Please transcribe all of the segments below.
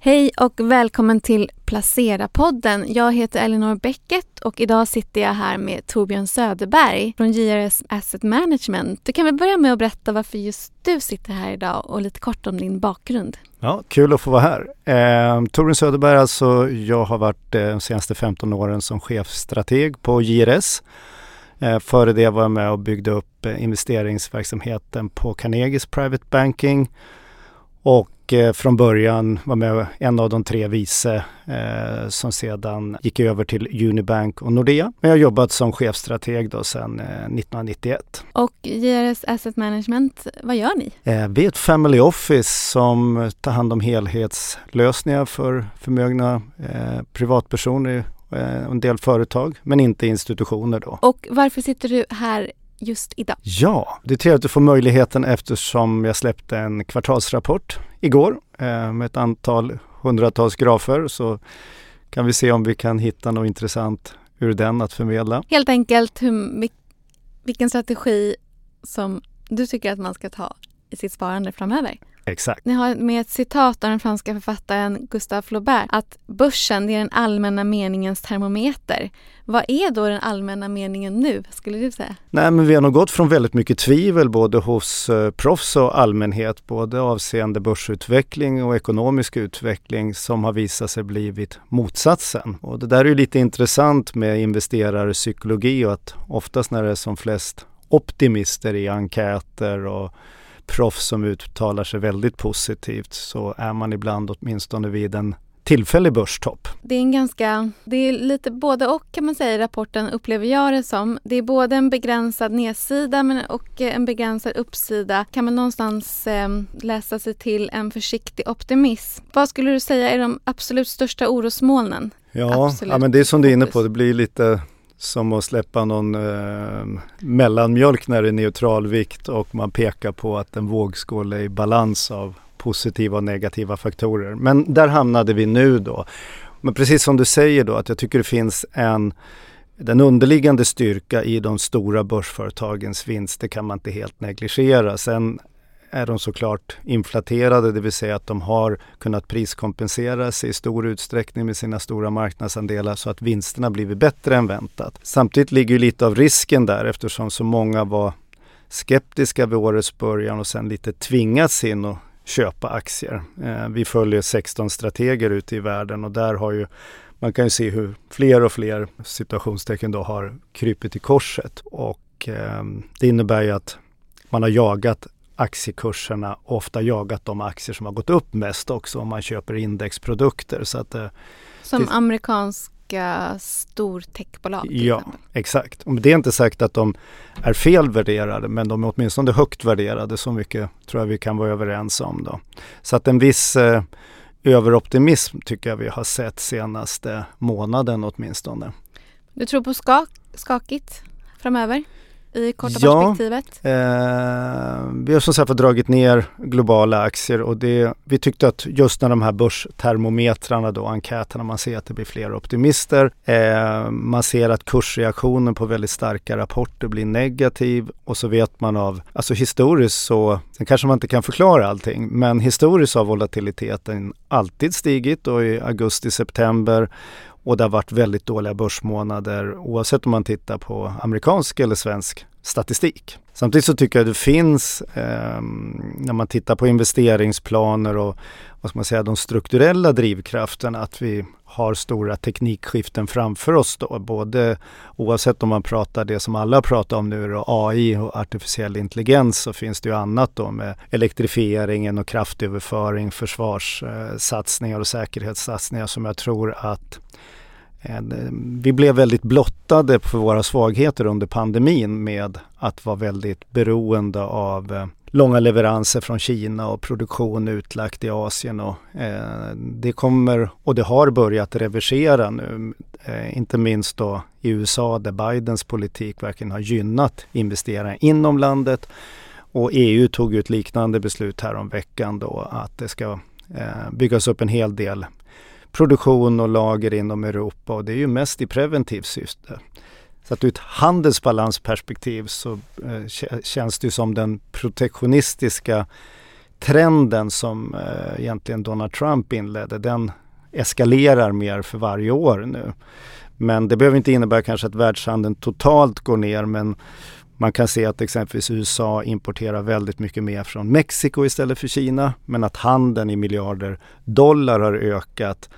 Hej och välkommen till Placera-podden. Jag heter Elinor Bäcket och idag sitter jag här med Torbjörn Söderberg från JRS Asset Management. Du kan väl börja med att berätta varför just du sitter här idag och lite kort om din bakgrund. Ja, kul att få vara här. Eh, Torbjörn Söderberg alltså, jag har varit eh, de senaste 15 åren som chefstrateg på JRS. Eh, före det var jag med och byggde upp eh, investeringsverksamheten på Carnegies Private Banking och eh, från början var med en av de tre vice eh, som sedan gick över till Unibank och Nordea. Men jag har jobbat som chefstrateg då sedan eh, 1991. Och JRS Asset Management, vad gör ni? Eh, vi är ett family office som tar hand om helhetslösningar för förmögna eh, privatpersoner eh, och en del företag, men inte institutioner då. Och varför sitter du här just idag? Ja, det är trevligt att få möjligheten eftersom jag släppte en kvartalsrapport igår eh, med ett antal hundratals grafer så kan vi se om vi kan hitta något intressant ur den att förmedla. Helt enkelt hur, vilken strategi som du tycker att man ska ta i sitt sparande framöver. Exakt. Ni har med ett citat av den franska författaren Gustave Flaubert att börsen är den allmänna meningens termometer. Vad är då den allmänna meningen nu, skulle du säga? Nej, men vi har nog gått från väldigt mycket tvivel både hos eh, proffs och allmänhet, både avseende börsutveckling och ekonomisk utveckling som har visat sig blivit motsatsen. Och det där är ju lite intressant med investerarpsykologi och att oftast när det är som flest optimister i enkäter och proffs som uttalar sig väldigt positivt så är man ibland åtminstone vid en tillfällig börstopp. Det är en ganska, det är lite både och kan man säga i rapporten upplever jag det som. Det är både en begränsad nedsida men och en begränsad uppsida. Kan man någonstans eh, läsa sig till en försiktig optimism. Vad skulle du säga är de absolut största orosmolnen? Ja, ja men det är som du är inne på, det blir lite som att släppa någon eh, mellanmjölk när det är neutralvikt och man pekar på att en vågskål är i balans av positiva och negativa faktorer. Men där hamnade vi nu då. Men precis som du säger då att jag tycker det finns en den underliggande styrka i de stora börsföretagens vinster kan man inte helt negligera. Sen är de såklart inflaterade, det vill säga att de har kunnat priskompenseras i stor utsträckning med sina stora marknadsandelar så att vinsterna blivit bättre än väntat. Samtidigt ligger lite av risken där eftersom så många var skeptiska vid årets början och sen lite tvingats in och köpa aktier. Eh, vi följer 16 strateger ute i världen och där har ju man kan ju se hur fler och fler situationstecken då har krypit i korset och eh, det innebär ju att man har jagat aktiekurserna ofta jagat de aktier som har gått upp mest också om man köper indexprodukter. Så att, eh, som det, amerikanska stortechbolag? Ja, exempel. exakt. Det är inte sagt att de är fel värderade men de är åtminstone högt värderade. Så mycket tror jag vi kan vara överens om. Då. Så att en viss eh, överoptimism tycker jag vi har sett senaste månaden åtminstone. Du tror på skak, skakigt framöver? I korta ja, perspektivet? Eh, vi har som sagt dragit ner globala aktier och det, vi tyckte att just när de här börstermometrarna då, enkäterna, man ser att det blir fler optimister. Eh, man ser att kursreaktionen på väldigt starka rapporter blir negativ och så vet man av, alltså historiskt så, sen kanske man inte kan förklara allting, men historiskt har volatiliteten alltid stigit och i augusti, september och det har varit väldigt dåliga börsmånader oavsett om man tittar på amerikansk eller svensk statistik. Samtidigt så tycker jag det finns, eh, när man tittar på investeringsplaner och vad ska man säga, de strukturella drivkrafterna, att vi har stora teknikskiften framför oss då. Både oavsett om man pratar det som alla pratar om nu då, AI och artificiell intelligens så finns det ju annat då med elektrifieringen och kraftöverföring, försvarssatsningar och säkerhetssatsningar som jag tror att Eh, vi blev väldigt blottade för våra svagheter under pandemin med att vara väldigt beroende av eh, långa leveranser från Kina och produktion utlagt i Asien. Och, eh, det kommer och det har börjat reversera nu. Eh, inte minst då i USA där Bidens politik verkligen har gynnat investeringar inom landet. Och EU tog ett liknande beslut här om veckan då att det ska eh, byggas upp en hel del produktion och lager inom Europa och det är ju mest i preventivt syfte. Så att ur ett handelsbalansperspektiv så eh, känns det som den protektionistiska trenden som eh, egentligen Donald Trump inledde, den eskalerar mer för varje år nu. Men det behöver inte innebära kanske att världshandeln totalt går ner men man kan se att exempelvis USA importerar väldigt mycket mer från Mexiko istället för Kina men att handeln i miljarder dollar har ökat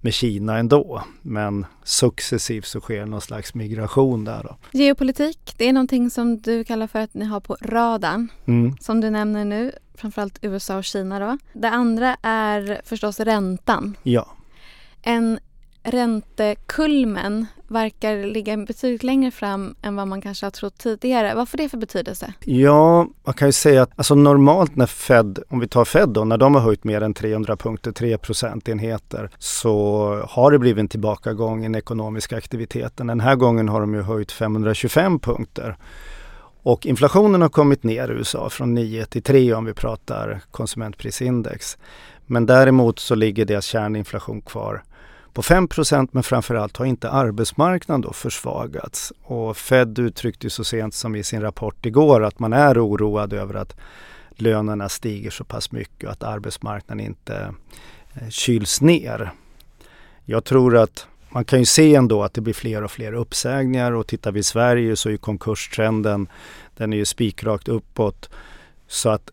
med Kina ändå. Men successivt så sker någon slags migration där. Då. Geopolitik, det är någonting som du kallar för att ni har på radarn. Mm. Som du nämner nu, framförallt USA och Kina då. Det andra är förstås räntan. Ja. En räntekulmen verkar ligga betydligt längre fram än vad man kanske har trott tidigare. Vad får det för betydelse? Ja, man kan ju säga att alltså normalt när Fed, om vi tar Fed då, när de har höjt mer än 300 punkter, 3 procentenheter, så har det blivit en tillbakagång i den ekonomiska aktiviteten. Den här gången har de ju höjt 525 punkter. Och inflationen har kommit ner i USA från 9 till 3 om vi pratar konsumentprisindex. Men däremot så ligger deras kärninflation kvar på 5% men framförallt har inte arbetsmarknaden då försvagats. Och Fed uttryckte så sent som i sin rapport igår att man är oroad över att lönerna stiger så pass mycket och att arbetsmarknaden inte eh, kyls ner. Jag tror att man kan ju se ändå att det blir fler och fler uppsägningar och tittar vi i Sverige så är konkurstrenden den är ju spikrakt uppåt. Så att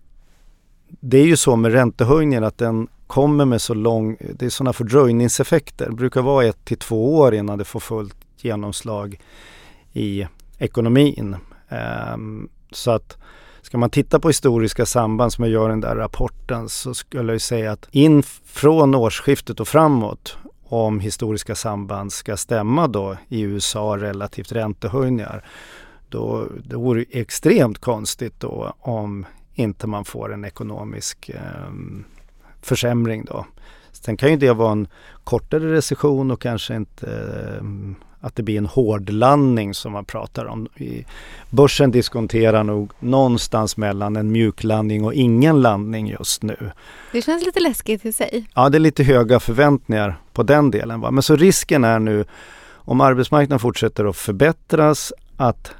det är ju så med räntehöjningen att den kommer med så lång, det är sådana fördröjningseffekter. Det brukar vara ett till två år innan det får fullt genomslag i ekonomin. Um, så att ska man titta på historiska samband som jag gör i den där rapporten så skulle jag säga att in från årsskiftet och framåt om historiska samband ska stämma då i USA relativt räntehöjningar då det vore extremt konstigt då om inte man får en ekonomisk eh, försämring då. Sen kan ju det vara en kortare recession och kanske inte eh, att det blir en hårdlandning som man pratar om. Börsen diskonterar nog någonstans mellan en mjuklandning och ingen landning just nu. Det känns lite läskigt i sig. Ja, det är lite höga förväntningar på den delen. Va? Men så risken är nu om arbetsmarknaden fortsätter att förbättras att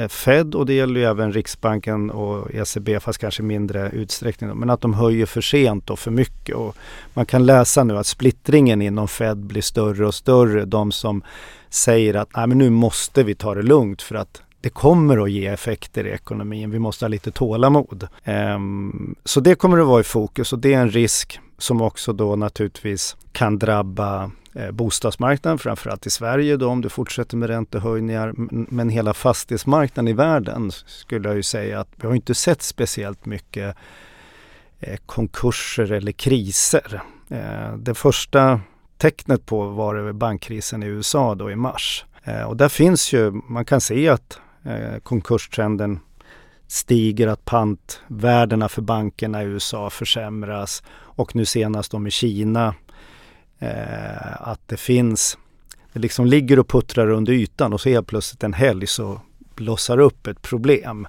Eh, Fed och det gäller ju även Riksbanken och ECB fast kanske mindre utsträckning. Men att de höjer för sent och för mycket. Och man kan läsa nu att splittringen inom Fed blir större och större. De som säger att Nej, men nu måste vi ta det lugnt för att det kommer att ge effekter i ekonomin. Vi måste ha lite tålamod. Um, så det kommer att vara i fokus och det är en risk som också då naturligtvis kan drabba Eh, bostadsmarknaden, framförallt i Sverige då om du fortsätter med räntehöjningar. Men hela fastighetsmarknaden i världen skulle jag ju säga att vi har inte sett speciellt mycket eh, konkurser eller kriser. Eh, det första tecknet på var det bankkrisen i USA då i mars. Och där finns ju, man kan se att konkurstrenden stiger, att pantvärdena för bankerna i USA försämras och nu senast om i Kina eh, att det finns, det liksom ligger och puttrar under ytan och så helt plötsligt en helg så blossar upp ett problem.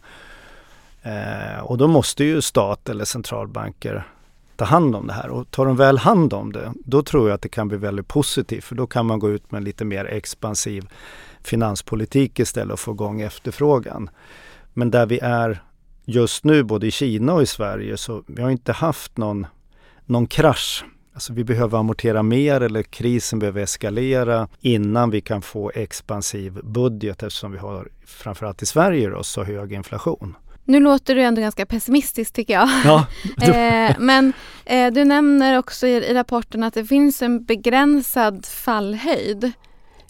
Eh, och då måste ju stat eller centralbanker ta hand om det här och tar de väl hand om det då tror jag att det kan bli väldigt positivt för då kan man gå ut med lite mer expansiv finanspolitik istället och få igång efterfrågan. Men där vi är just nu både i Kina och i Sverige så vi har inte haft någon, någon krasch. Alltså vi behöver amortera mer eller krisen behöver eskalera innan vi kan få expansiv budget eftersom vi har framförallt i Sverige då, så hög inflation. Nu låter du ändå ganska pessimistisk tycker jag. Ja. eh, men eh, du nämner också i, i, rapporten att det finns en begränsad fallhöjd.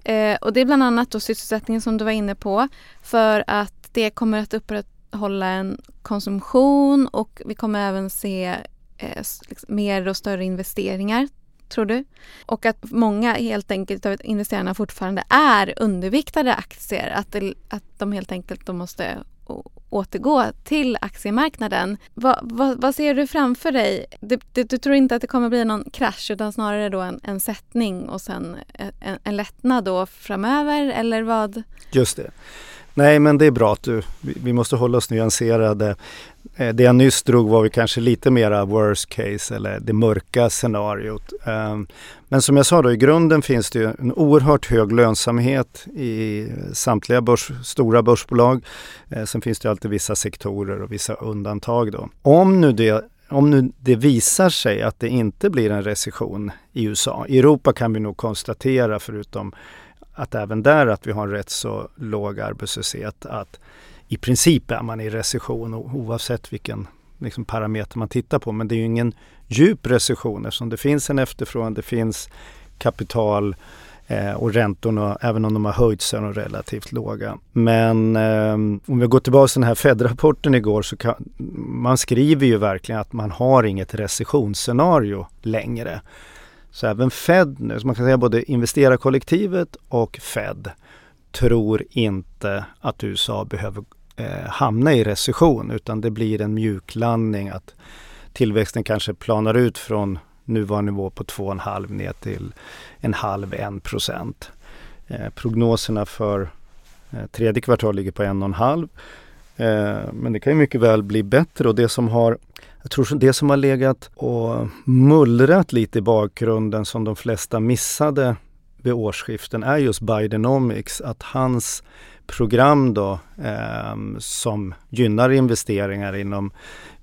Eh, och det är bland annat då sysselsättningen som du var inne på. För att det kommer att upprätthålla en konsumtion och vi kommer även se eh, liksom mer och större investeringar, tror du? Och att många helt enkelt av investerarna fortfarande är underviktade aktier. Att, det, att de helt enkelt de måste återgå till aktiemarknaden. Va, va, vad ser du framför dig? Du, du, du, tror inte att det kommer bli någon krasch utan snarare då en, en sättning och sen eh, en, en lättnad då framöver eller vad? Just det. Nej, men det är bra att du, vi måste hålla oss nyanserade. Eh, det jag nyss drog var vi kanske lite mera worst case eller det mörka scenariot. Eh, men som jag sa då, i grunden finns det en oerhört hög lönsamhet i samtliga börs, stora börsbolag. Eh, sen finns det alltid vissa sektorer och vissa undantag då. Om nu det om nu det visar sig att det inte blir en recession i USA. I Europa kan vi nog konstatera, förutom att även där att vi har en rätt så låg arbetslöshet, att i princip är man i recession oavsett vilken liksom, parameter man tittar på. Men det är ju ingen djup recession eftersom det finns en efterfrågan, det finns kapital eh, och räntorna, även om de har höjts, så är de relativt låga. Men eh, om vi går tillbaka till den här Fed-rapporten igår så kan, man skriver ju verkligen att man har inget recessionsscenario längre. Så även Fed nu, så man kan säga både investerarkollektivet och Fed tror inte att USA behöver eh, hamna i recession utan det blir en mjuklandning att tillväxten kanske planar ut från nuvarande nivå på 2,5 ner till en halv, 1 procent. Eh, prognoserna för eh, tredje kvartal ligger på 1,5 Eh, men det kan ju mycket väl bli bättre och det som har jag tror det som har legat och mullrat lite i bakgrunden som de flesta missade vid årsskiften är just Bidenomics. Att hans program då eh, som gynnar investeringar inom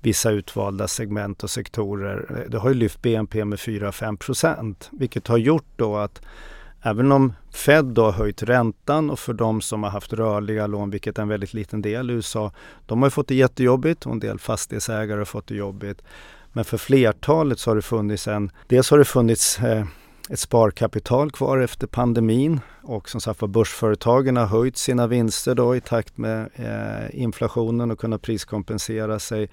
vissa utvalda segment och sektorer. Eh, det har ju lyft BNP med 4-5 procent vilket har gjort då att även om Fed då har höjt räntan och för de som har haft rörliga lån, vilket är en väldigt liten del i USA, de har ju fått det jättejobbigt och en del fastighetsägare har fått det jobbigt. Men för flertalet så har det funnits en, dels har det funnits eh, ett sparkapital kvar efter pandemin och som sagt var börsföretagen har höjt sina vinster då i takt med eh, inflationen och kunnat priskompensera sig.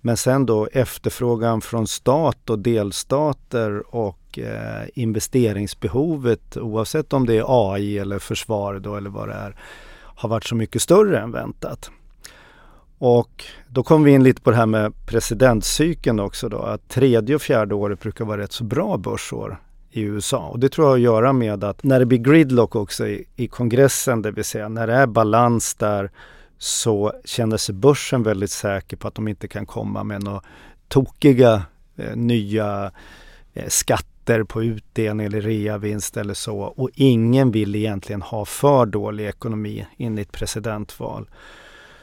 Men sen då efterfrågan från stat och delstater och eh, investeringsbehovet oavsett om det är AI eller försvar då eller vad det är har varit så mycket större än väntat. Och då kom vi in lite på det här med presidentcykeln också då att tredje och fjärde året brukar vara rätt så bra börsår i USA. Och det tror jag har att göra med att när det blir gridlock också i, i kongressen, det vill säga när det är balans där så känner sig börsen väldigt säker på att de inte kan komma med några tokiga eh, nya eh, skatter på utdelning eller reavinst eller så. Och ingen vill egentligen ha för dålig ekonomi in i ett presidentval.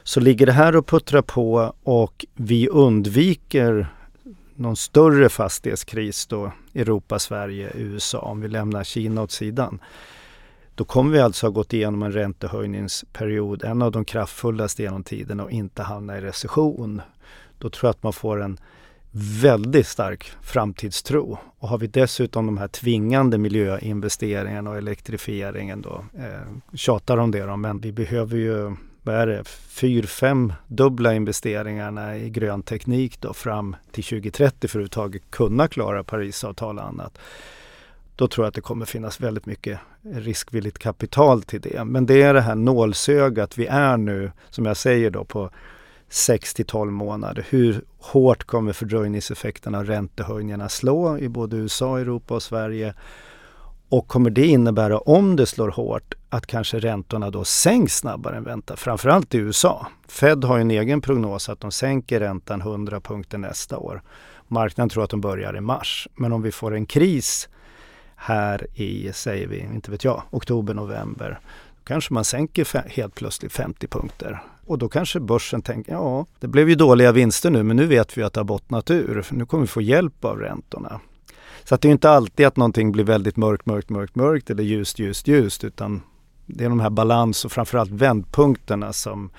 Så ligger det här och puttrar på och vi undviker någon större fastighetskris då, Europa, Sverige, USA, om vi lämnar Kina åt sidan. Då kommer vi alltså ha gått igenom en räntehöjningsperiod, en av de kraftfullaste genom tiden och inte hamna i recession. Då tror jag att man får en väldigt stark framtidstro. Och har vi dessutom de här tvingande miljöinvesteringarna och elektrifieringen då, eh, tjatar om det då, men vi behöver ju vad är det, fyr, fem dubbla investeringarna i grön teknik då fram till 2030 för att överhuvudtaget kunna klara Parisavtal och annat. Då tror jag att det kommer finnas väldigt mycket riskvilligt kapital till det. Men det är det här nålsögat vi är nu, som jag säger då, på 6 till 12 månader. Hur hårt kommer fördröjningseffekterna av räntehöjningarna slå i både USA, Europa och Sverige? Och kommer det innebära, om det slår hårt, att kanske räntorna då sänks snabbare än väntat? Framförallt i USA. Fed har en egen prognos att de sänker räntan 100 punkter nästa år. Marknaden tror att de börjar i mars. Men om vi får en kris här i, säger vi, inte vet jag, oktober, november. Då kanske man sänker helt plötsligt 50 punkter. Och då kanske börsen tänker, ja, det blev ju dåliga vinster nu men nu vet vi att det har bottnat ur. För nu kommer vi få hjälp av räntorna. Så att det är inte alltid att någonting blir väldigt mörkt, mörkt, mörkt, mörkt eller ljust, ljust, ljust utan det är de här balans och framförallt vändpunkterna som,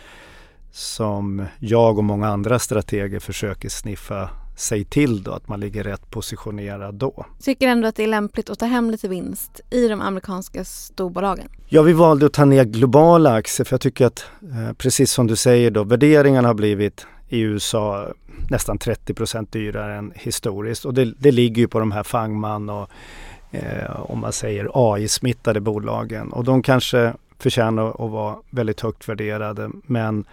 som jag och många andra strateger försöker sniffa sig till då, att man ligger rätt positionerad då. Tycker ändå att det är lämpligt att ta hem lite vinst i de amerikanska storbolagen? Ja, vi valde att ta ner globala aktier för jag tycker att eh, precis som du säger då, värderingarna har blivit i USA nästan 30% dyrare än historiskt och det, det ligger ju på de här Fangman och eh, om man säger AI-smittade bolagen och de kanske förtjänar att vara väldigt högt värderade men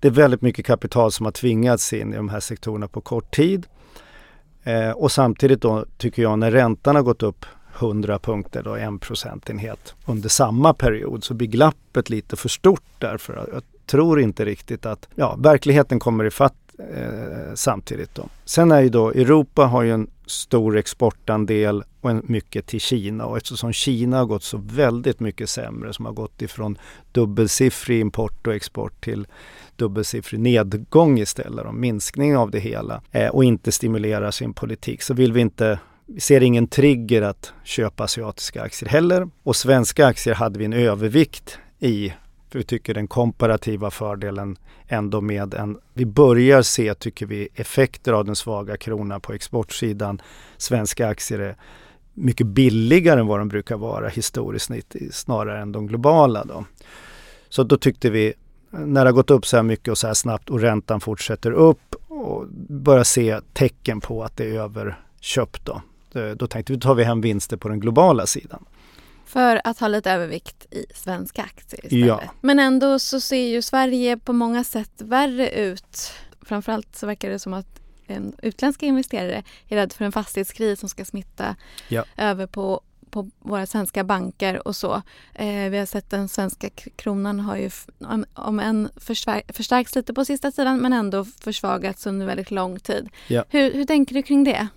det är väldigt mycket kapital som har tvingats in i de här sektorerna på kort tid. Eh, och samtidigt då tycker jag när räntan har gått upp 100 punkter, då en procentenhet under samma period så blir glappet lite för stort därför jag tror inte riktigt att ja, verkligheten kommer ifatt eh, samtidigt. Då. Sen är ju då Europa har ju en stor exportandel och en mycket till Kina och eftersom Kina har gått så väldigt mycket sämre som har gått ifrån dubbelsiffrig import och export till dubbelsiffrig nedgång istället, och minskning av det hela eh, och inte stimulerar sin politik så vill vi inte vi ser ingen trigger att köpa asiatiska aktier heller. Och svenska aktier hade vi en övervikt i. För vi tycker den komparativa fördelen ändå med en... Vi börjar se, tycker vi, effekter av den svaga kronan på exportsidan. Svenska aktier är mycket billigare än vad de brukar vara historiskt snitt snarare än de globala. Då. Så då tyckte vi, när det har gått upp så här mycket och så här snabbt och räntan fortsätter upp och börjar se tecken på att det är överköpt då. Eh, då tänkte vi, då tar vi hem vinster på den globala sidan. För att ha lite övervikt i svenska aktier istället. Ja. Men ändå så ser ju Sverige på många sätt värre ut. Framförallt så verkar det som att en utländska investerare är rädd för en fastighetskris som ska smitta ja. över på på våra svenska banker och så. Eh, vi har sett den svenska kronan har ju om, om än förstärkts lite på sista tiden men ändå försvagats under väldigt lång tid. Ja. Hur, hur tänker du kring det?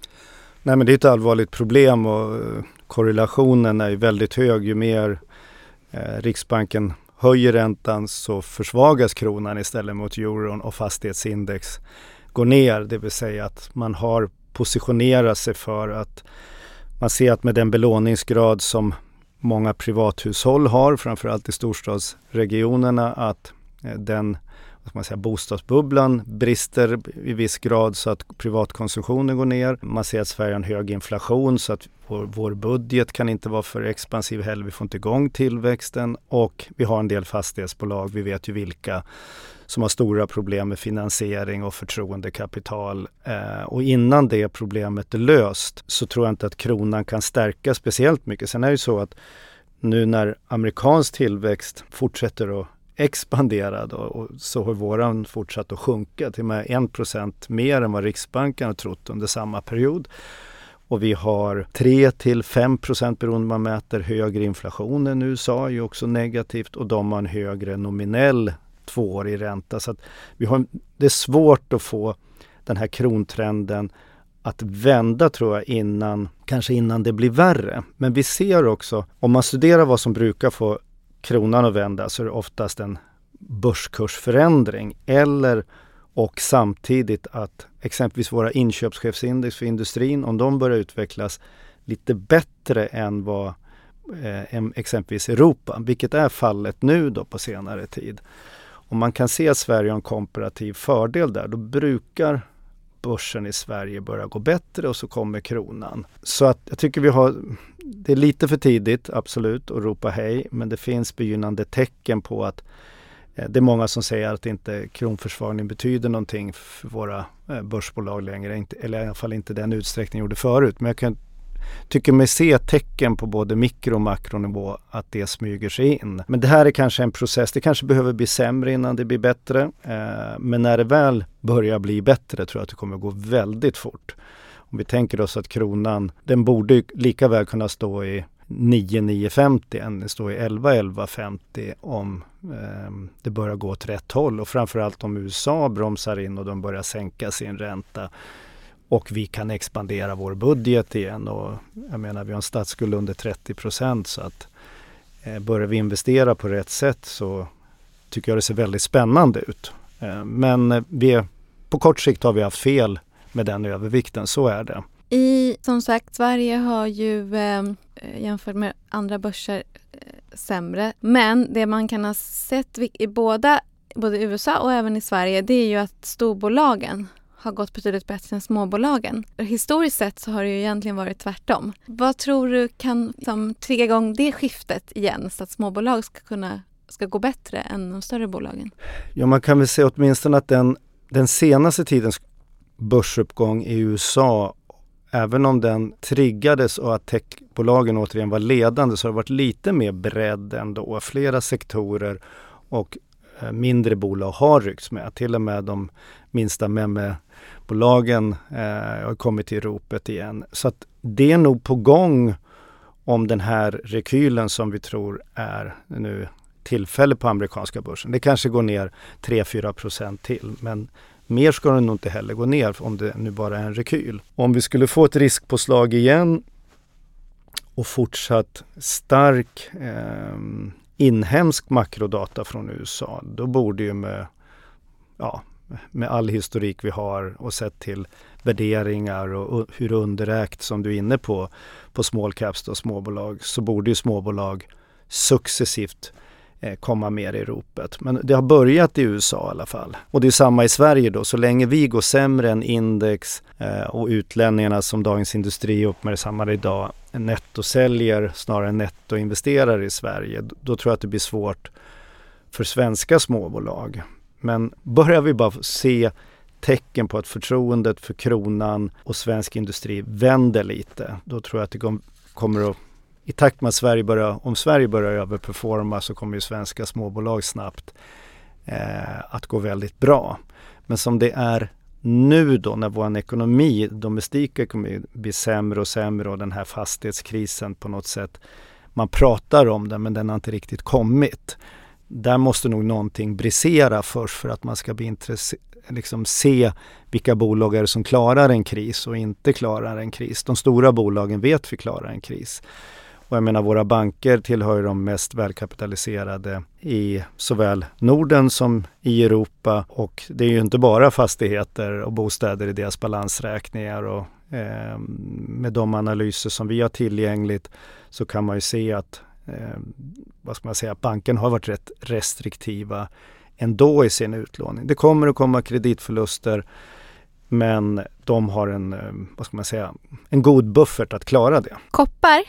Nej men det är ett allvarligt problem och eh, korrelationen är väldigt hög. Ju mer eh, Riksbanken höjer räntan så försvagas kronan istället mot euron och fastighetsindex går ner. Det vill säga att man har positionerat sig för att man ser att med den belåningsgrad som många privathushåll har, framförallt i storstadsregionerna, att eh, den vad man säga, bostadsbubblan brister i viss grad så att privatkonsumtionen går ner. Man ser att Sverige har en hög inflation så att vår, vår budget kan inte vara för expansiv heller. Vi får inte igång tillväxten och vi har en del fastighetsbolag, vi vet ju vilka, som har stora problem med finansiering och förtroendekapital. Eh, och innan det problemet är löst så tror jag inte att kronan kan stärka speciellt mycket. Sen är det ju så att nu när amerikansk tillväxt fortsätter att expanderad och, och så har våran fortsatt att sjunka till och med 1 mer än vad Riksbanken har trott under samma period. Och vi har 3 till 5 beroende på man mäter högre inflation än USA är ju också negativt och de har en högre nominell tvåårig ränta. Så att vi har, det är svårt att få den här krontrenden att vända tror jag innan, kanske innan det blir värre. Men vi ser också, om man studerar vad som brukar få kronan att vända så är det oftast en börskursförändring eller och samtidigt att exempelvis våra inköpschefsindex för industrin, om de börjar utvecklas lite bättre än vad eh, exempelvis Europa, vilket är fallet nu då på senare tid. Om man kan se att Sverige har en komparativ fördel där, då brukar börsen i Sverige börjar gå bättre och så kommer kronan. Så att jag tycker vi har, det är lite för tidigt absolut att ropa hej, men det finns begynnande tecken på att eh, det är många som säger att inte kronförsvagning betyder någonting för våra eh, börsbolag längre, eller i alla fall inte den utsträckning gjorde förut. Men jag kan tycker mig se tecken på både mikro och makronivå att det smyger sig in. Men det här är kanske en process. Det kanske behöver bli sämre innan det blir bättre. Eh, men när det väl börjar bli bättre tror jag att det kommer gå väldigt fort. Om vi tänker oss att kronan, den borde lika väl kunna stå i 9950 än står i 111150 om eh, det börjar gå åt rätt håll och framförallt om USA bromsar in och de börjar sänka sin ränta och vi kan expandera vår budget igen. Och jag menar, vi har en statsskuld under 30 procent så att eh, börjar vi investera på rätt sätt så tycker jag det ser väldigt spännande ut. Eh, men eh, vi, på kort sikt har vi haft fel med den övervikten, så är det. I, som sagt, Sverige har ju eh, eh jämfört med andra börser eh, sämre. Men det man kan ha sett i båda, både i USA och även i Sverige, det är ju att storbolagen har gått betydligt bättre än småbolagen. Historiskt sett så har det ju egentligen varit tvärtom. Vad tror du kan liksom, trigga igång det skiftet igen så att småbolag ska kunna ska gå bättre än de större bolagen? Ja, man kan väl säga åtminstone att den, den senaste tidens börsuppgång i USA Även om den triggades och att techbolagen återigen var ledande så har det varit lite mer bredd ändå. Flera sektorer och eh, mindre bolag har ryckts med. Till och med de minsta med bolagen eh, har kommit till ropet igen. Så att det är nog på gång om den här rekylen som vi tror är nu tillfälle på amerikanska börsen. Det kanske går ner 3-4 procent till men mer ska den nog inte heller gå ner om det nu bara är en rekyl. Om vi skulle få ett riskpåslag igen och fortsatt stark eh, inhemsk makrodata från USA, då borde ju med, ja, med all historik vi har och sett till värderingar och hur underägt som du är inne på, på small caps och småbolag, så borde ju småbolag successivt eh, komma mer i ropet. Men det har börjat i USA i alla fall. Och det är samma i Sverige då. Så länge vi går sämre än index eh, och utlänningarna som Dagens Industri uppmärksammar idag nettosäljer snarare än nettoinvesterar i Sverige, då tror jag att det blir svårt för svenska småbolag. Men börjar vi bara se tecken på att förtroendet för kronan och svensk industri vänder lite, då tror jag att det kommer att i takt med att Sverige börjar, om Sverige börjar överperforma så kommer ju svenska småbolag snabbt eh, att gå väldigt bra. Men som det är nu då när vår ekonomi, domestika kommer bli sämre och sämre och den här fastighetskrisen på något sätt, man pratar om den men den har inte riktigt kommit. Där måste nog någonting brisera först för att man ska bli liksom se vilka bolag är det som klarar en kris och inte klarar en kris. De stora bolagen vet vi klarar en kris. Och jag menar våra banker tillhör de mest välkapitaliserade i såväl Norden som i Europa. Och det är ju inte bara fastigheter och bostäder i deras balansräkningar. Och, eh, med de analyser som vi har tillgängligt så kan man ju se att eh, vad ska man säga, banken har varit rätt restriktiva ändå i sin utlåning. Det kommer att komma kreditförluster men de har en, ehm, vad ska man säga, en god buffert att klara det. Koppar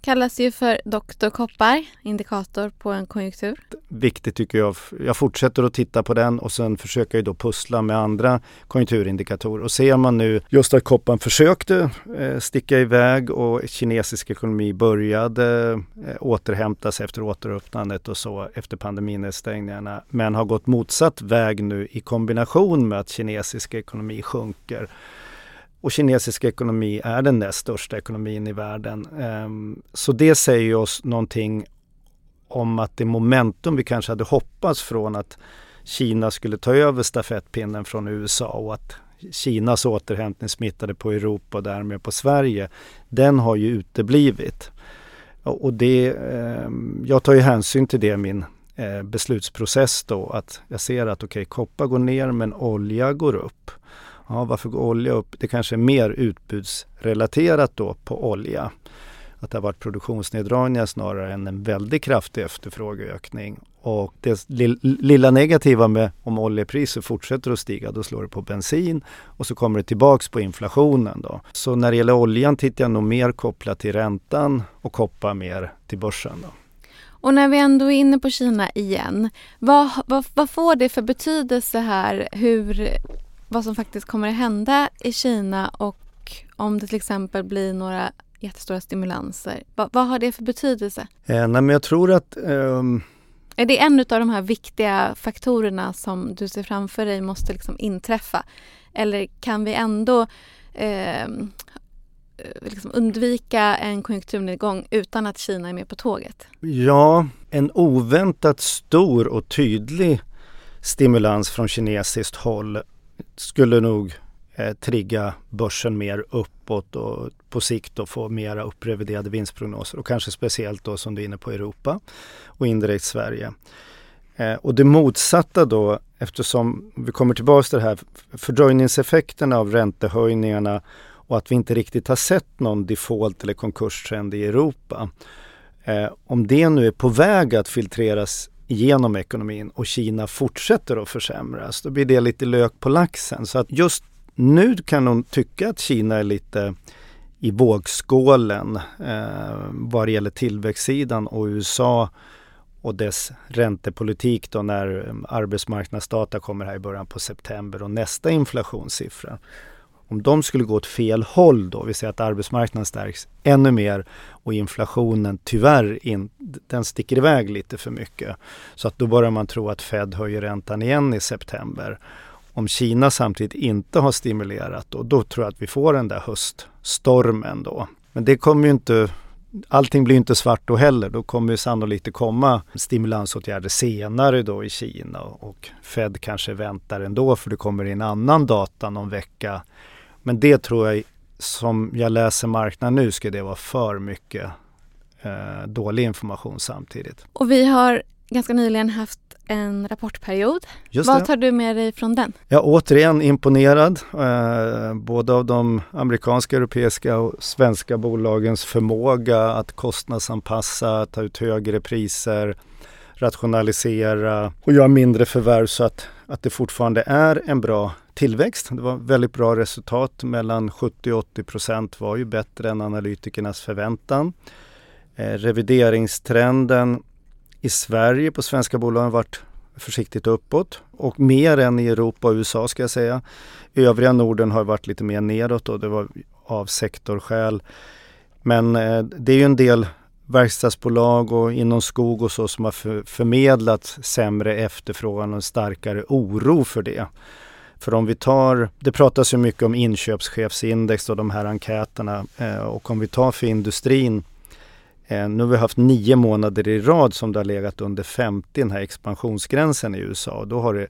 kallas ju för Dr. Koppar, indikator på en konjunktur. Viktigt tycker jag. Jag fortsätter att titta på den och sen försöker jag då pussla med andra konjunkturindikatorer. Och ser man nu just att kopparn försökte eh, sticka iväg och kinesisk ekonomi började eh, återhämtas efter återöppnandet och så efter pandeminedstängningarna. Men har gått motsatt väg nu i kombination med att kinesisk ekonomi sjunker och kinesisk ekonomi är den näst största ekonomin i världen. Ehm, så det säger oss någonting om att det momentum vi kanske hade hoppats från att Kina skulle ta över stafettpinnen från USA och att Kinas återhämtning smittade på Europa och därmed på Sverige, den har ju uteblivit. Och det, ehm, jag tar ju hänsyn till det i min eh, beslutsprocess då, att jag ser att okej, okay, koppar går ner men olja går upp. Ja, varför går olja upp? Det kanske är mer utbudsrelaterat då på olja. Att det har varit produktionsneddragningar snarare än en väldigt kraftig efterfrågeökning. Och det lilla negativa med om oljepriset fortsätter att stiga, då slår det på bensin och så kommer det tillbaks på inflationen. Då. Så när det gäller oljan tittar jag nog mer kopplat till räntan och koppar mer till börsen. Då. Och när vi ändå är inne på Kina igen, vad, vad, vad får det för betydelse här hur vad som faktiskt kommer att hända i Kina och om det till exempel blir några jättestora stimulanser. Va, vad har det för betydelse? Eh, nej, men jag tror att... Um... Är det en av de här viktiga faktorerna som du ser framför dig måste liksom inträffa? Eller kan vi ändå eh, liksom undvika en konjunkturnedgång utan att Kina är med på tåget? Ja, en oväntat stor och tydlig stimulans från kinesiskt håll skulle nog eh, trigga börsen mer uppåt och på sikt då få mera uppreviderade vinstprognoser och kanske speciellt då som du är inne på Europa och indirekt Sverige. Eh, och det motsatta då eftersom vi kommer tillbaka till det här fördröjningseffekterna av räntehöjningarna och att vi inte riktigt har sett någon default eller konkurstrend i Europa. Eh, om det nu är på väg att filtreras genom ekonomin och Kina fortsätter att försämras, då blir det lite lök på laxen. Så att just nu kan de tycka att Kina är lite i vågskålen eh, vad det gäller tillväxtsidan och USA och dess räntepolitik då när eh, arbetsmarknadsdata kommer här i början på september och nästa inflationssiffra om de skulle gå åt fel håll då, vi säger att arbetsmarknaden stärks ännu mer och inflationen tyvärr in, den sticker iväg lite för mycket. Så att då börjar man tro att Fed höjer räntan igen i september. Om Kina samtidigt inte har stimulerat då, då tror jag att vi får den där höststormen då. Men det kommer ju inte allting blir inte svart då heller. Då kommer sannolikt det komma stimulansåtgärder senare då i Kina och Fed kanske väntar ändå för det kommer in annan data någon vecka. Men det tror jag, som jag läser marknaden nu, ska det vara för mycket eh, dålig information samtidigt. Och vi har ganska nyligen haft en rapportperiod. Just Vad det. tar du med dig från den? Jag är återigen imponerad eh, både av de amerikanska, europeiska och svenska bolagens förmåga att kostnadsanpassa, ta ut högre priser, rationalisera och göra mindre förvärv så att, att det fortfarande är en bra tillväxt. Det var väldigt bra resultat. Mellan 70 och 80 procent var ju bättre än analytikernas förväntan. Eh, revideringstrenden i Sverige på svenska bolag har varit försiktigt uppåt och mer än i Europa och USA ska jag säga. Övriga Norden har varit lite mer nedåt och det var av sektorskäl. Men eh, det är ju en del verkstadsbolag och inom skog och så som har förmedlat sämre efterfrågan och en starkare oro för det. För om vi tar, det pratas ju mycket om inköpschefsindex och de här enkäterna eh, och om vi tar för industrin eh, nu har vi haft nio månader i rad som det har legat under 50, den här expansionsgränsen i USA. Då har det,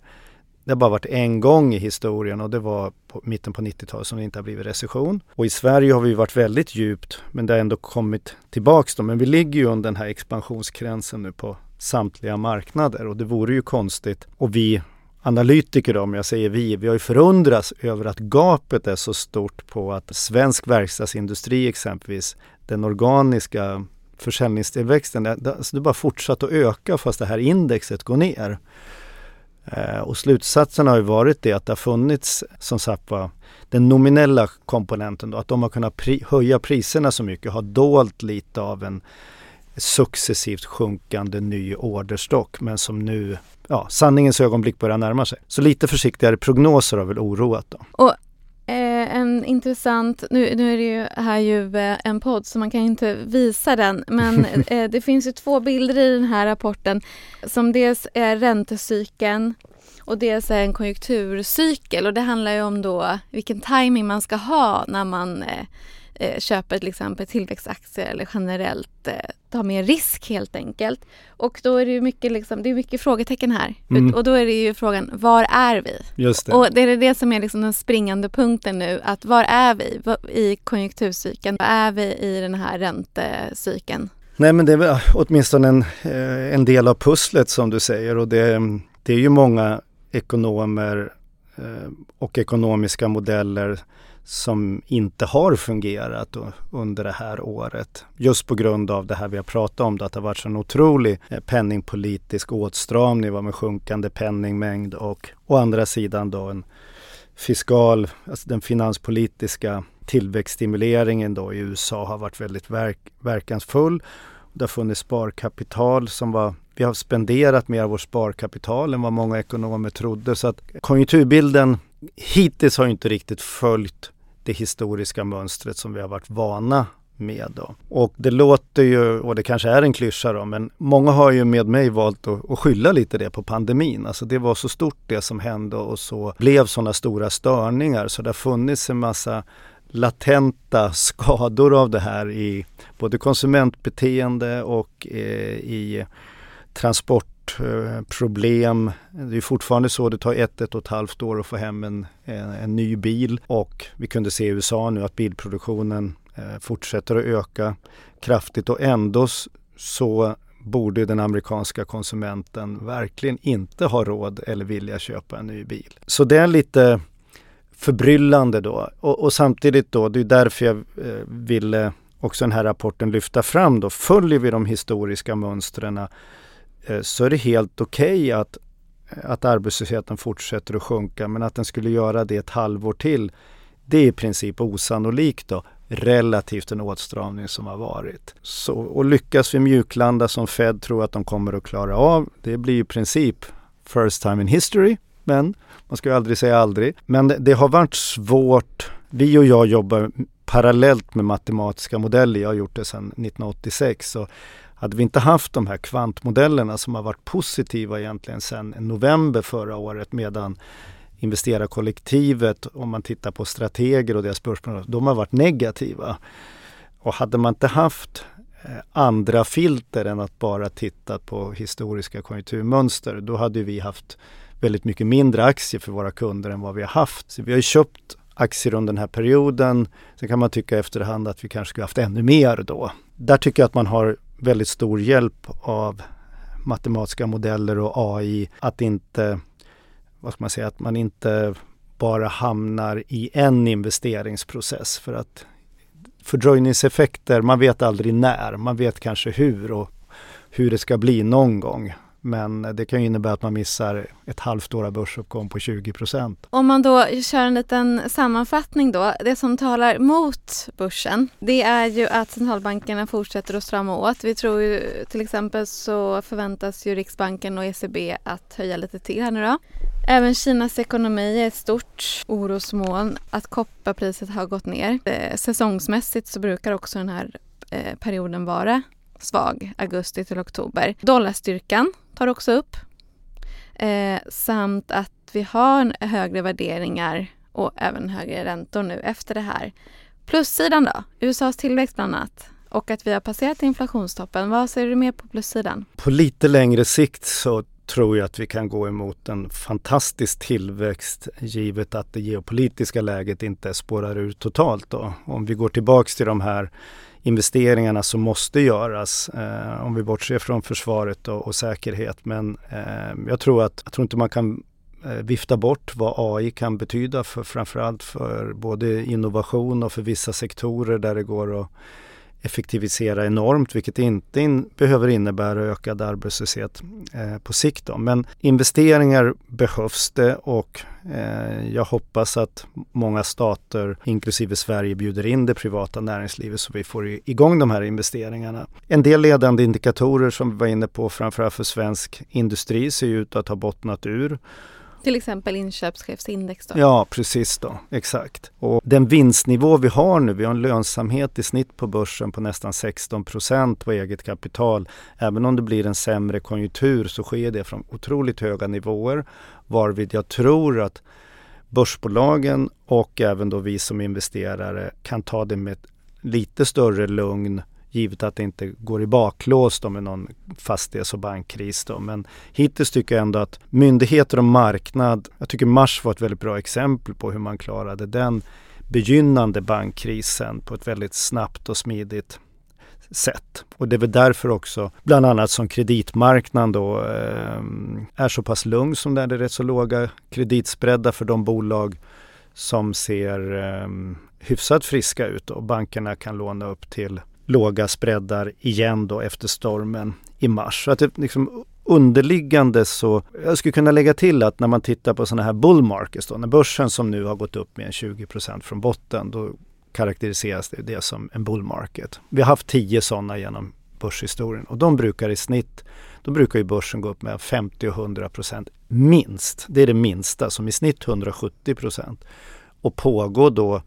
det har bara varit en gång i historien och det var på mitten på 90-talet som det inte har blivit recession. Och i Sverige har vi varit väldigt djupt men det har ändå kommit tillbaks då. Men vi ligger ju under den här expansionsgränsen nu på samtliga marknader och det vore ju konstigt. Och vi analytiker om jag säger vi, vi har ju förundrats över att gapet är så stort på att svensk verkstadsindustri exempelvis, den organiska försäljningstillväxten, det, alltså det bara fortsatt att öka fast det här indexet går ner. Eh, och slutsatsen har ju varit det att det har funnits som sagt var den nominella komponenten då, att de har kunnat pri höja priserna så mycket har dolt lite av en successivt sjunkande ny orderstock men som nu, ja, sanningens ögonblick börjar närma sig. Så lite försiktigare prognoser har väl oroat då. Och en intressant, nu, nu är det ju här ju eh, en podd så man kan inte visa den men eh, det finns ju två bilder i den här rapporten. Som dels är räntecykeln och dels är en konjunkturcykel. Och det handlar ju om då vilken timing man ska ha när man eh, eh, köper till exempel tillväxtaktier eller generellt eh, tar mer risk helt enkelt. Och då är det ju mycket, liksom, det är mycket frågetecken här. Mm. Och då är det ju frågan, var är vi? Just det. Och det är det som är liksom den springande punkten nu, att var är vi i konjunkturcykeln? Var är vi i den här räntecykeln? Nej men det är väl åtminstone en, eh, en del av pusslet som du säger och det, det är ju många ekonomer eh, och ekonomiska modeller som inte har fungerat under det här året. Just på grund av det här vi har pratat om, att det har varit en otrolig eh, penningpolitisk åtstramning med sjunkande penningmängd och å andra sidan då en fiskal, alltså den finanspolitiska tillväxtstimuleringen då i USA har varit väldigt verk, verkansfull. Det har funnits sparkapital som var vi har spenderat mer av vårt sparkapital än vad många ekonomer trodde. Så att konjunkturbilden hittills har inte riktigt följt det historiska mönstret som vi har varit vana med. Då. Och det låter ju, och det kanske är en klyscha då, men många har ju med mig valt att, att skylla lite det på pandemin. Alltså det var så stort det som hände och så blev sådana stora störningar så det har funnits en massa latenta skador av det här i både konsumentbeteende och eh, i Eh, problem. Det är fortfarande så det tar ett, ett och ett halvt år att få hem en, en, en ny bil och vi kunde se i USA nu att bilproduktionen eh, fortsätter att öka kraftigt och ändå så borde den amerikanska konsumenten verkligen inte ha råd eller vilja köpa en ny bil. Så det är lite förbryllande då och, och samtidigt då, det är därför jag eh, ville också den här rapporten lyfta fram då, följer vi de historiska mönstren Eh, så är det helt okej okay att, att arbetslösheten fortsätter att sjunka men att den skulle göra det ett halvår till det är i princip osannolikt då relativt den åtstramning som har varit. Så, och lyckas vi mjuklanda som Fed tror att de kommer att klara av, det blir i princip first time in history. Men man ska ju aldrig säga aldrig. Men det, det har varit svårt. Vi och jag jobbar parallellt med matematiska modeller. Jag har gjort det sedan 1986. Så hade vi inte haft de här kvantmodellerna som har varit positiva egentligen sedan november förra året medan investerarkollektivet, om man tittar på strateger och deras börsprognoser, de har varit negativa. Och hade man inte haft eh, andra filter än att bara titta på historiska konjunkturmönster. Då hade vi haft väldigt mycket mindre aktier för våra kunder än vad vi har haft. Så vi har köpt aktier under den här perioden. Sen kan man tycka efterhand att vi kanske skulle haft ännu mer då. Där tycker jag att man har väldigt stor hjälp av matematiska modeller och AI att inte, vad ska man säga, att man inte bara hamnar i en investeringsprocess för att fördröjningseffekter, man vet aldrig när, man vet kanske hur och hur det ska bli någon gång. Men det kan ju innebära att man missar ett halvt år av börsuppgång på 20 procent. Om man då kör en liten sammanfattning då. Det som talar mot börsen det är ju att centralbankerna fortsätter att strama åt. Vi tror ju till exempel så förväntas ju Riksbanken och ECB att höja lite till här nu då. Även Kinas ekonomi är ett stort orosmoln. Att kopparpriset har gått ner. Eh, säsongsmässigt så brukar också den här eh, perioden vara svag, augusti till oktober. Dollarstyrkan tar också upp. Eh, samt att vi har högre värderingar och även högre räntor nu efter det här. Plussidan då? USAs tillväxt bland annat. Och att vi har passerat inflationstoppen. Vad ser du mer på plussidan? På lite längre sikt så tror jag att vi kan gå emot en fantastisk tillväxt givet att det geopolitiska läget inte spårar ur totalt. Då. Om vi går tillbaks till de här investeringarna som måste göras eh, om vi bortser från försvaret och, och säkerhet. Men eh, jag tror att jag tror inte man kan eh, vifta bort vad AI kan betyda för framförallt för både innovation och för vissa sektorer där det går att effektivisera enormt vilket inte in, behöver innebära ökad arbetslöshet eh, på sikt. Då. Men investeringar behövs det och eh, jag hoppas att många stater, inklusive Sverige, bjuder in det privata näringslivet så vi får igång de här investeringarna. En del ledande indikatorer som vi var inne på framförallt för svensk industri ser ut att ha bottnat ur. Till exempel inköpschefsindex då? Ja, precis då. Exakt. Och den vinstnivå vi har nu, vi har en lönsamhet i snitt på börsen på nästan 16 procent på eget kapital. Även om det blir en sämre konjunktur så sker det från otroligt höga nivåer. Varvid jag tror att börsbolagen och även då vi som investerare kan ta det med lite större lugn givet att det inte går i baklås då med någon fastighets och bankkris. Då. Men hittills tycker jag ändå att myndigheter och marknad, jag tycker Mars var ett väldigt bra exempel på hur man klarade den begynnande bankkrisen på ett väldigt snabbt och smidigt sätt. Och det är väl därför också, bland annat som kreditmarknaden då eh, är så pass lugn som den är. Det är rätt så låga kreditspreadar för de bolag som ser eh, hyfsat friska ut och bankerna kan låna upp till låga spreadar igen då efter stormen i mars. Så att det liksom underliggande så, jag skulle kunna lägga till att när man tittar på sådana här bull markets då, när börsen som nu har gått upp med 20% från botten, då karaktäriseras det, det som en bull market. Vi har haft tio sådana genom börshistorien och de brukar i snitt, då brukar ju börsen gå upp med 50 och 100 procent minst. Det är det minsta, som i snitt 170 procent. Och pågår då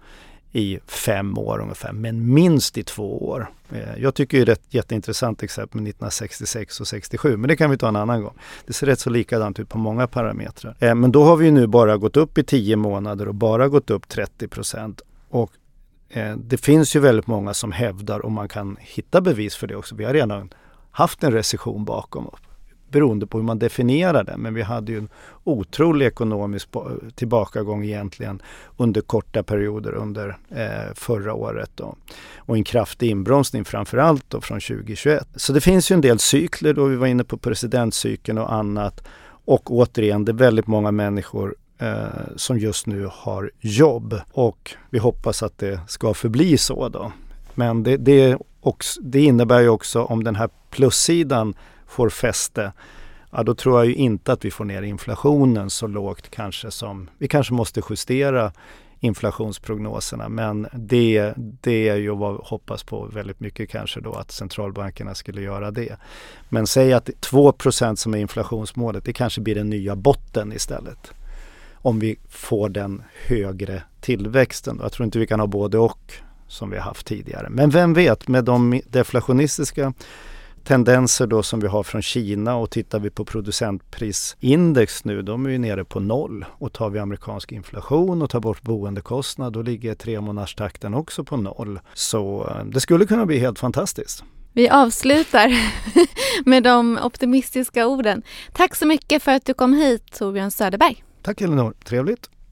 i fem år ungefär, men minst i två år. Eh, jag tycker det är ett jätteintressant exempel med 1966 och 67, men det kan vi ta en annan gång. Det ser rätt så likadant ut på många parametrar. Eh, men då har vi nu bara gått upp i tio månader och bara gått upp 30 procent. Och eh, det finns ju väldigt många som hävdar, och man kan hitta bevis för det också, vi har redan haft en recession bakom oss beroende på hur man definierar det. Men vi hade ju en otrolig ekonomisk tillbakagång egentligen under korta perioder under eh, förra året. Då. Och en kraftig inbromsning framförallt då från 2021. Så det finns ju en del cykler då vi var inne på presidentcykeln och annat. Och återigen, det är väldigt många människor eh, som just nu har jobb och vi hoppas att det ska förbli så då. Men det, det, också, det innebär ju också om den här plussidan får fäste, ja, då tror jag ju inte att vi får ner inflationen så lågt kanske som vi kanske måste justera inflationsprognoserna. Men det, det är ju vad vi hoppas på väldigt mycket kanske då att centralbankerna skulle göra det. Men säg att 2% som är inflationsmålet, det kanske blir den nya botten istället. Om vi får den högre tillväxten. Jag tror inte vi kan ha både och som vi har haft tidigare. Men vem vet, med de deflationistiska tendenser då som vi har från Kina och tittar vi på producentprisindex nu, de är ju nere på noll. Och tar vi amerikansk inflation och tar bort boendekostnad, då ligger tre månaderstakten också på noll. Så eh, det skulle kunna bli helt fantastiskt. Vi avslutar med de optimistiska orden. Tack så mycket för att du kom hit Torbjörn Söderberg. Tack Elinor, trevligt.